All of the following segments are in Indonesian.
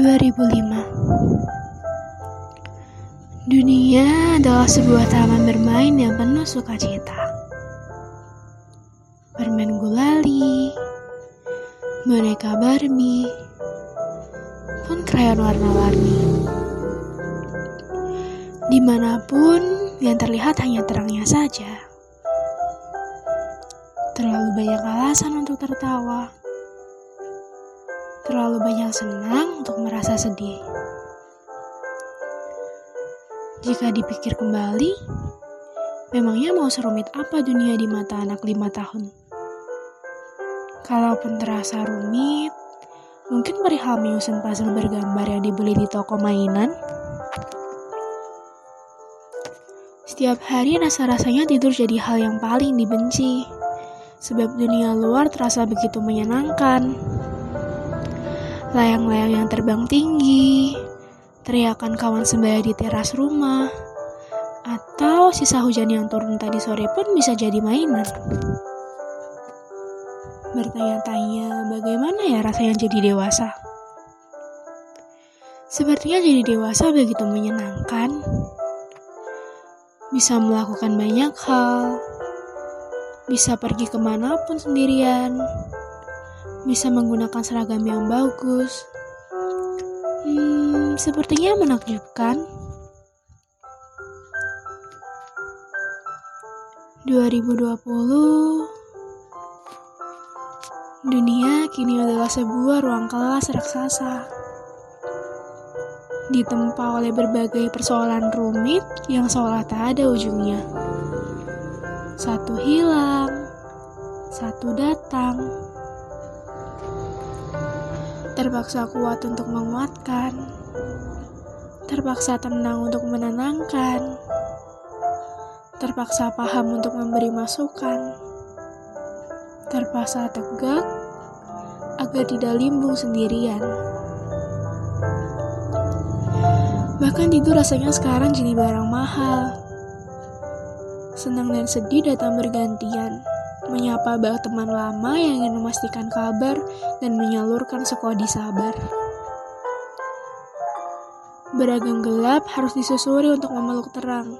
2005 Dunia adalah sebuah taman bermain yang penuh sukacita. Permen gulali, boneka Barbie, pun krayon warna-warni. Di mana pun yang terlihat hanya terangnya saja. Terlalu banyak alasan untuk tertawa terlalu banyak senang untuk merasa sedih. Jika dipikir kembali, memangnya mau serumit apa dunia di mata anak lima tahun? Kalaupun terasa rumit, mungkin perihal menyusun puzzle bergambar yang dibeli di toko mainan. Setiap hari rasa-rasanya tidur jadi hal yang paling dibenci, sebab dunia luar terasa begitu menyenangkan layang-layang yang terbang tinggi, teriakan kawan sebaya di teras rumah, atau sisa hujan yang turun tadi sore pun bisa jadi mainan. Bertanya-tanya bagaimana ya rasanya jadi dewasa? Sepertinya jadi dewasa begitu menyenangkan. Bisa melakukan banyak hal, bisa pergi ke mana pun sendirian, bisa menggunakan seragam yang bagus. Hmm, sepertinya menakjubkan. 2020 Dunia kini adalah sebuah ruang kelas raksasa. Ditempa oleh berbagai persoalan rumit yang seolah tak ada ujungnya. Satu hilang, satu datang, terpaksa kuat untuk menguatkan, terpaksa tenang untuk menenangkan, terpaksa paham untuk memberi masukan, terpaksa tegak agar tidak limbung sendirian. Bahkan tidur rasanya sekarang jadi barang mahal. Senang dan sedih datang bergantian menyapa bah teman lama yang ingin memastikan kabar dan menyalurkan sekodi sabar. Beragam gelap harus disusuri untuk memeluk terang.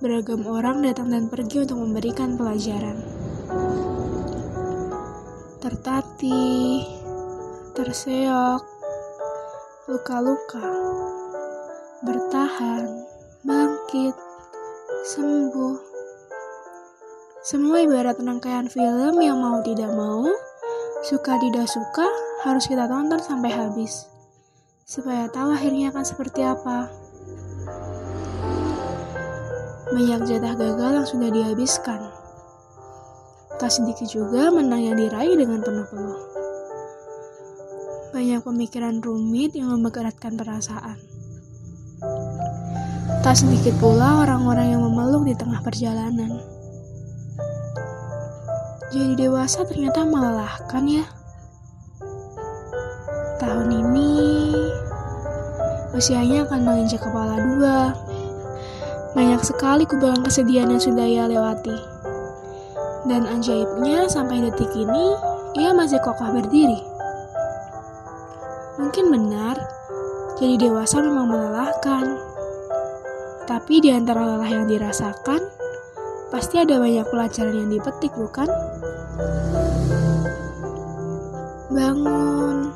Beragam orang datang dan pergi untuk memberikan pelajaran. Tertatih, terseok, luka-luka, bertahan, bangkit, sembuh semua ibarat rangkaian film yang mau tidak mau, suka tidak suka, harus kita tonton sampai habis. Supaya tahu akhirnya akan seperti apa. Banyak jatah gagal yang sudah dihabiskan. Tak sedikit juga menang yang diraih dengan penuh-penuh. Banyak pemikiran rumit yang memberatkan perasaan. Tak sedikit pula orang-orang yang memeluk di tengah perjalanan. Jadi dewasa ternyata melelahkan ya. Tahun ini usianya akan menginjak kepala dua. Banyak sekali kubangan kesedihan yang sudah ia lewati. Dan ajaibnya sampai detik ini ia masih kokoh berdiri. Mungkin benar, jadi dewasa memang melelahkan. Tapi di antara lelah yang dirasakan, pasti ada banyak pelajaran yang dipetik, bukan? Bangun.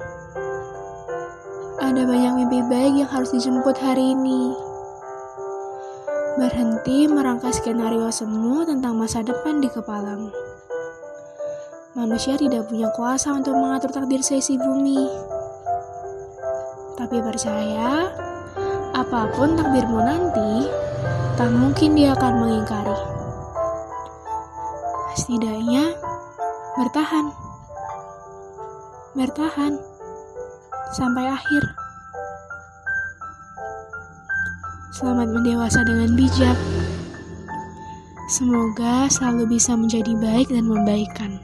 Ada banyak mimpi baik yang harus dijemput hari ini. Berhenti merangkai skenario semu tentang masa depan di kepalamu. Manusia tidak punya kuasa untuk mengatur takdir sesi bumi. Tapi percaya, apa pun takdirmu nanti, tak mungkin dia akan mengingkari. Setidaknya, Bertahan. Bertahan. Sampai akhir. Selamat mendewasa dengan bijak. Semoga selalu bisa menjadi baik dan membaikan.